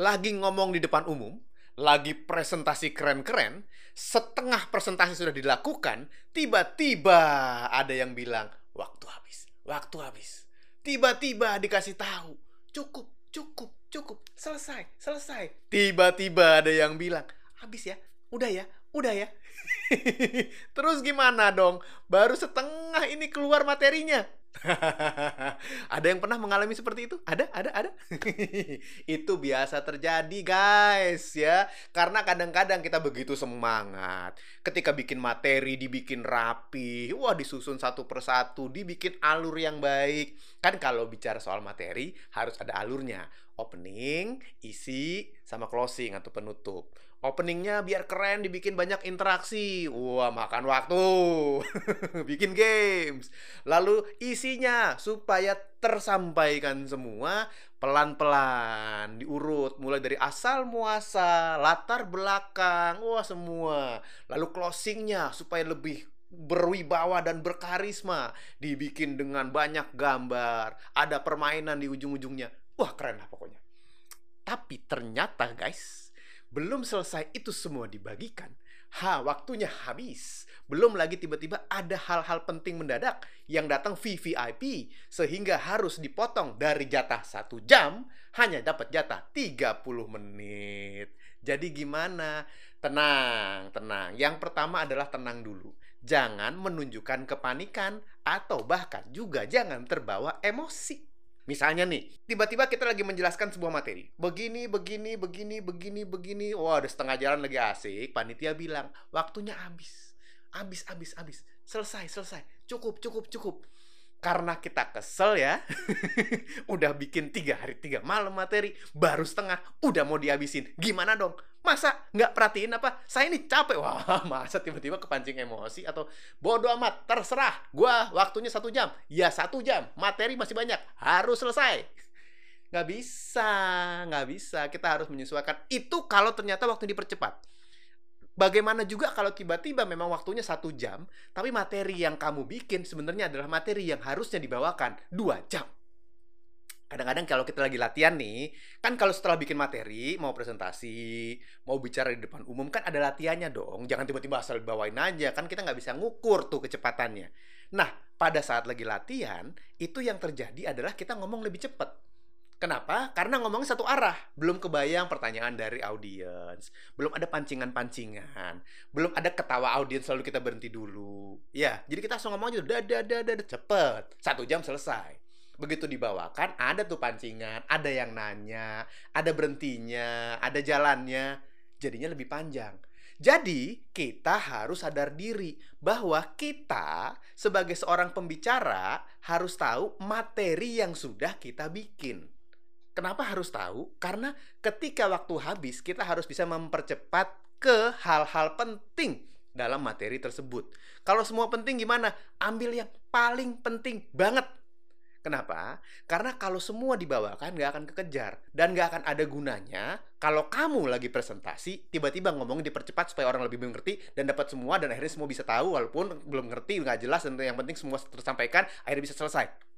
lagi ngomong di depan umum, lagi presentasi keren-keren, setengah presentasi sudah dilakukan, tiba-tiba ada yang bilang, waktu habis, waktu habis. Tiba-tiba dikasih tahu, cukup, cukup, cukup, selesai, selesai. Tiba-tiba ada yang bilang, habis ya, udah ya, udah ya. Terus gimana dong? Baru setengah ini keluar materinya. ada yang pernah mengalami seperti itu? Ada, ada, ada. itu biasa terjadi, guys, ya. Karena kadang-kadang kita begitu semangat. Ketika bikin materi dibikin rapi, wah disusun satu persatu, dibikin alur yang baik. Kan kalau bicara soal materi harus ada alurnya. Opening, isi, sama closing atau penutup. Openingnya biar keren, dibikin banyak interaksi. Wah, makan waktu. bikin games. Lalu isinya supaya tersampaikan semua pelan-pelan, diurut. Mulai dari asal muasal, latar belakang, wah semua. Lalu closingnya supaya lebih berwibawa dan berkarisma. Dibikin dengan banyak gambar. Ada permainan di ujung-ujungnya. Wah, keren lah pokoknya. Tapi ternyata guys, belum selesai itu semua dibagikan, ha, waktunya habis. Belum lagi tiba-tiba ada hal-hal penting mendadak yang datang VVIP sehingga harus dipotong dari jatah satu jam hanya dapat jatah 30 menit. Jadi gimana? Tenang, tenang. Yang pertama adalah tenang dulu. Jangan menunjukkan kepanikan atau bahkan juga jangan terbawa emosi. Misalnya nih, tiba-tiba kita lagi menjelaskan sebuah materi. Begini, begini, begini, begini, begini. Wah, ada setengah jalan lagi asik. Panitia bilang, waktunya habis. Habis, habis, habis. Selesai, selesai. Cukup, cukup, cukup karena kita kesel ya. Udah bikin tiga hari tiga malam materi baru setengah udah mau dihabisin. Gimana dong? Masa nggak perhatiin apa? Saya ini capek. Wah masa tiba-tiba kepancing emosi atau bodoh amat? Terserah. Gua waktunya satu jam. Ya satu jam. Materi masih banyak. Harus selesai. Nggak bisa. Nggak bisa. Kita harus menyesuaikan. Itu kalau ternyata waktu dipercepat Bagaimana juga kalau tiba-tiba memang waktunya satu jam, tapi materi yang kamu bikin sebenarnya adalah materi yang harusnya dibawakan dua jam. Kadang-kadang kalau kita lagi latihan nih, kan kalau setelah bikin materi, mau presentasi, mau bicara di depan umum, kan ada latihannya dong. Jangan tiba-tiba asal bawain aja, kan kita nggak bisa ngukur tuh kecepatannya. Nah, pada saat lagi latihan, itu yang terjadi adalah kita ngomong lebih cepat Kenapa? Karena ngomongnya satu arah. Belum kebayang pertanyaan dari audiens. Belum ada pancingan-pancingan. Belum ada ketawa audiens selalu kita berhenti dulu. Ya, jadi kita langsung ngomong aja. Dada, dada, cepet. Satu jam selesai. Begitu dibawakan, ada tuh pancingan. Ada yang nanya. Ada berhentinya. Ada jalannya. Jadinya lebih panjang. Jadi, kita harus sadar diri bahwa kita sebagai seorang pembicara harus tahu materi yang sudah kita bikin. Kenapa harus tahu? Karena ketika waktu habis, kita harus bisa mempercepat ke hal-hal penting dalam materi tersebut. Kalau semua penting gimana? Ambil yang paling penting banget. Kenapa? Karena kalau semua dibawakan nggak akan kekejar dan nggak akan ada gunanya kalau kamu lagi presentasi tiba-tiba ngomong dipercepat supaya orang lebih mengerti dan dapat semua dan akhirnya semua bisa tahu walaupun belum ngerti nggak jelas dan yang penting semua tersampaikan akhirnya bisa selesai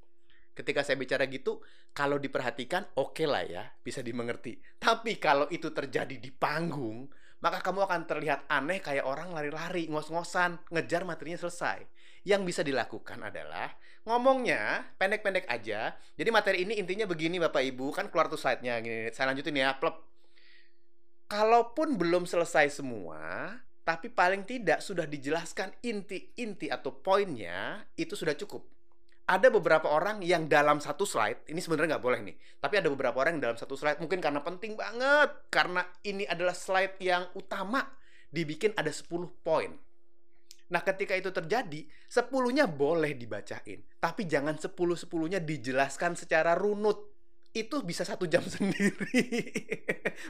ketika saya bicara gitu, kalau diperhatikan oke okay lah ya, bisa dimengerti. Tapi kalau itu terjadi di panggung, maka kamu akan terlihat aneh kayak orang lari-lari, ngos-ngosan, ngejar materinya selesai. Yang bisa dilakukan adalah ngomongnya pendek-pendek aja. Jadi materi ini intinya begini Bapak Ibu, kan keluar tuh slide-nya gini. Saya lanjutin ya, plep. Kalaupun belum selesai semua, tapi paling tidak sudah dijelaskan inti-inti atau poinnya, itu sudah cukup ada beberapa orang yang dalam satu slide ini sebenarnya nggak boleh nih tapi ada beberapa orang yang dalam satu slide mungkin karena penting banget karena ini adalah slide yang utama dibikin ada 10 poin. Nah ketika itu terjadi sepuluhnya boleh dibacain tapi jangan sepuluh sepuluhnya dijelaskan secara runut. Itu bisa satu jam sendiri.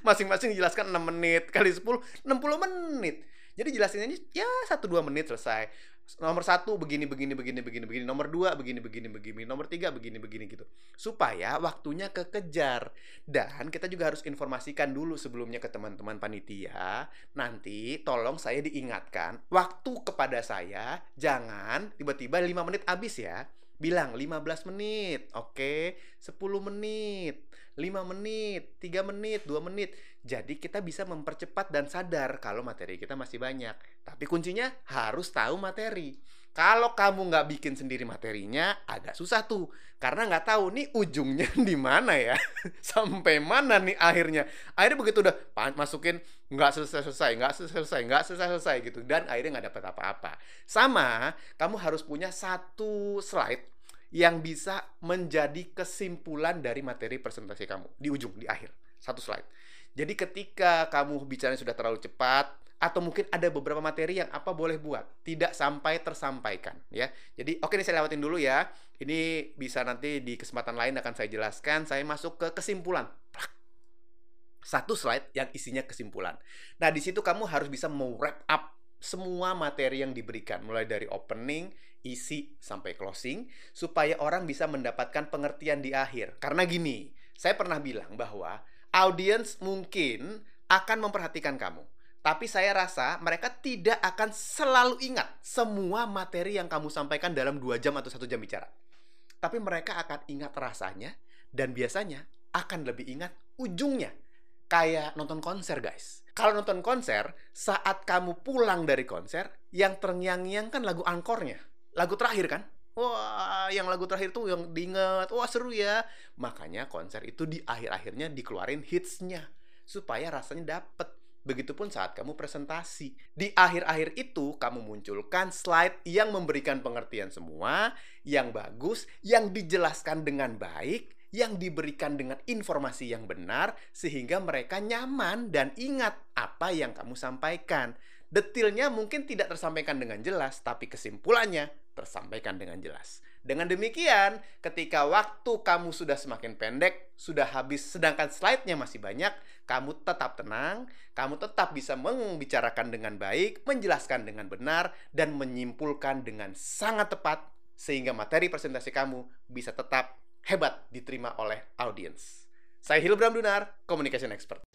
Masing-masing dijelaskan 6 menit kali 10 60 menit. Jadi jelasinnya ya satu dua menit selesai nomor satu begini begini begini begini begini. Nomor dua begini begini begini. Nomor tiga begini begini gitu. Supaya waktunya kekejar. Dan kita juga harus informasikan dulu sebelumnya ke teman-teman panitia. Nanti tolong saya diingatkan waktu kepada saya jangan tiba-tiba lima menit habis ya bilang 15 menit, oke, 10 menit, 5 menit, 3 menit, 2 menit. Jadi kita bisa mempercepat dan sadar kalau materi kita masih banyak. Tapi kuncinya harus tahu materi. Kalau kamu nggak bikin sendiri materinya, agak susah tuh. Karena nggak tahu nih ujungnya di mana ya. Sampai mana nih akhirnya. Akhirnya begitu udah masukin nggak selesai-selesai, nggak selesai-selesai, nggak selesai-selesai gitu. Dan akhirnya nggak dapat apa-apa. Sama, kamu harus punya satu slide yang bisa menjadi kesimpulan dari materi presentasi kamu di ujung, di akhir. Satu slide. Jadi ketika kamu bicara sudah terlalu cepat, atau mungkin ada beberapa materi yang apa boleh buat tidak sampai tersampaikan ya. Jadi oke ini saya lewatin dulu ya. Ini bisa nanti di kesempatan lain akan saya jelaskan. Saya masuk ke kesimpulan. Satu slide yang isinya kesimpulan. Nah di situ kamu harus bisa mau wrap up semua materi yang diberikan mulai dari opening isi sampai closing supaya orang bisa mendapatkan pengertian di akhir karena gini saya pernah bilang bahwa audiens mungkin akan memperhatikan kamu tapi saya rasa mereka tidak akan selalu ingat semua materi yang kamu sampaikan dalam dua jam atau satu jam bicara. Tapi mereka akan ingat rasanya dan biasanya akan lebih ingat ujungnya. Kayak nonton konser guys. Kalau nonton konser, saat kamu pulang dari konser, yang terngiang-ngiang kan lagu angkornya. Lagu terakhir kan? Wah, yang lagu terakhir tuh yang diingat. Wah, seru ya. Makanya konser itu di akhir-akhirnya dikeluarin hitsnya. Supaya rasanya dapet Begitupun saat kamu presentasi. Di akhir-akhir itu, kamu munculkan slide yang memberikan pengertian semua, yang bagus, yang dijelaskan dengan baik, yang diberikan dengan informasi yang benar, sehingga mereka nyaman dan ingat apa yang kamu sampaikan. Detilnya mungkin tidak tersampaikan dengan jelas, tapi kesimpulannya tersampaikan dengan jelas. Dengan demikian, ketika waktu kamu sudah semakin pendek, sudah habis, sedangkan slide-nya masih banyak, kamu tetap tenang, kamu tetap bisa membicarakan dengan baik, menjelaskan dengan benar, dan menyimpulkan dengan sangat tepat, sehingga materi presentasi kamu bisa tetap hebat diterima oleh audiens. Saya Hilbram Dunar, Communication Expert.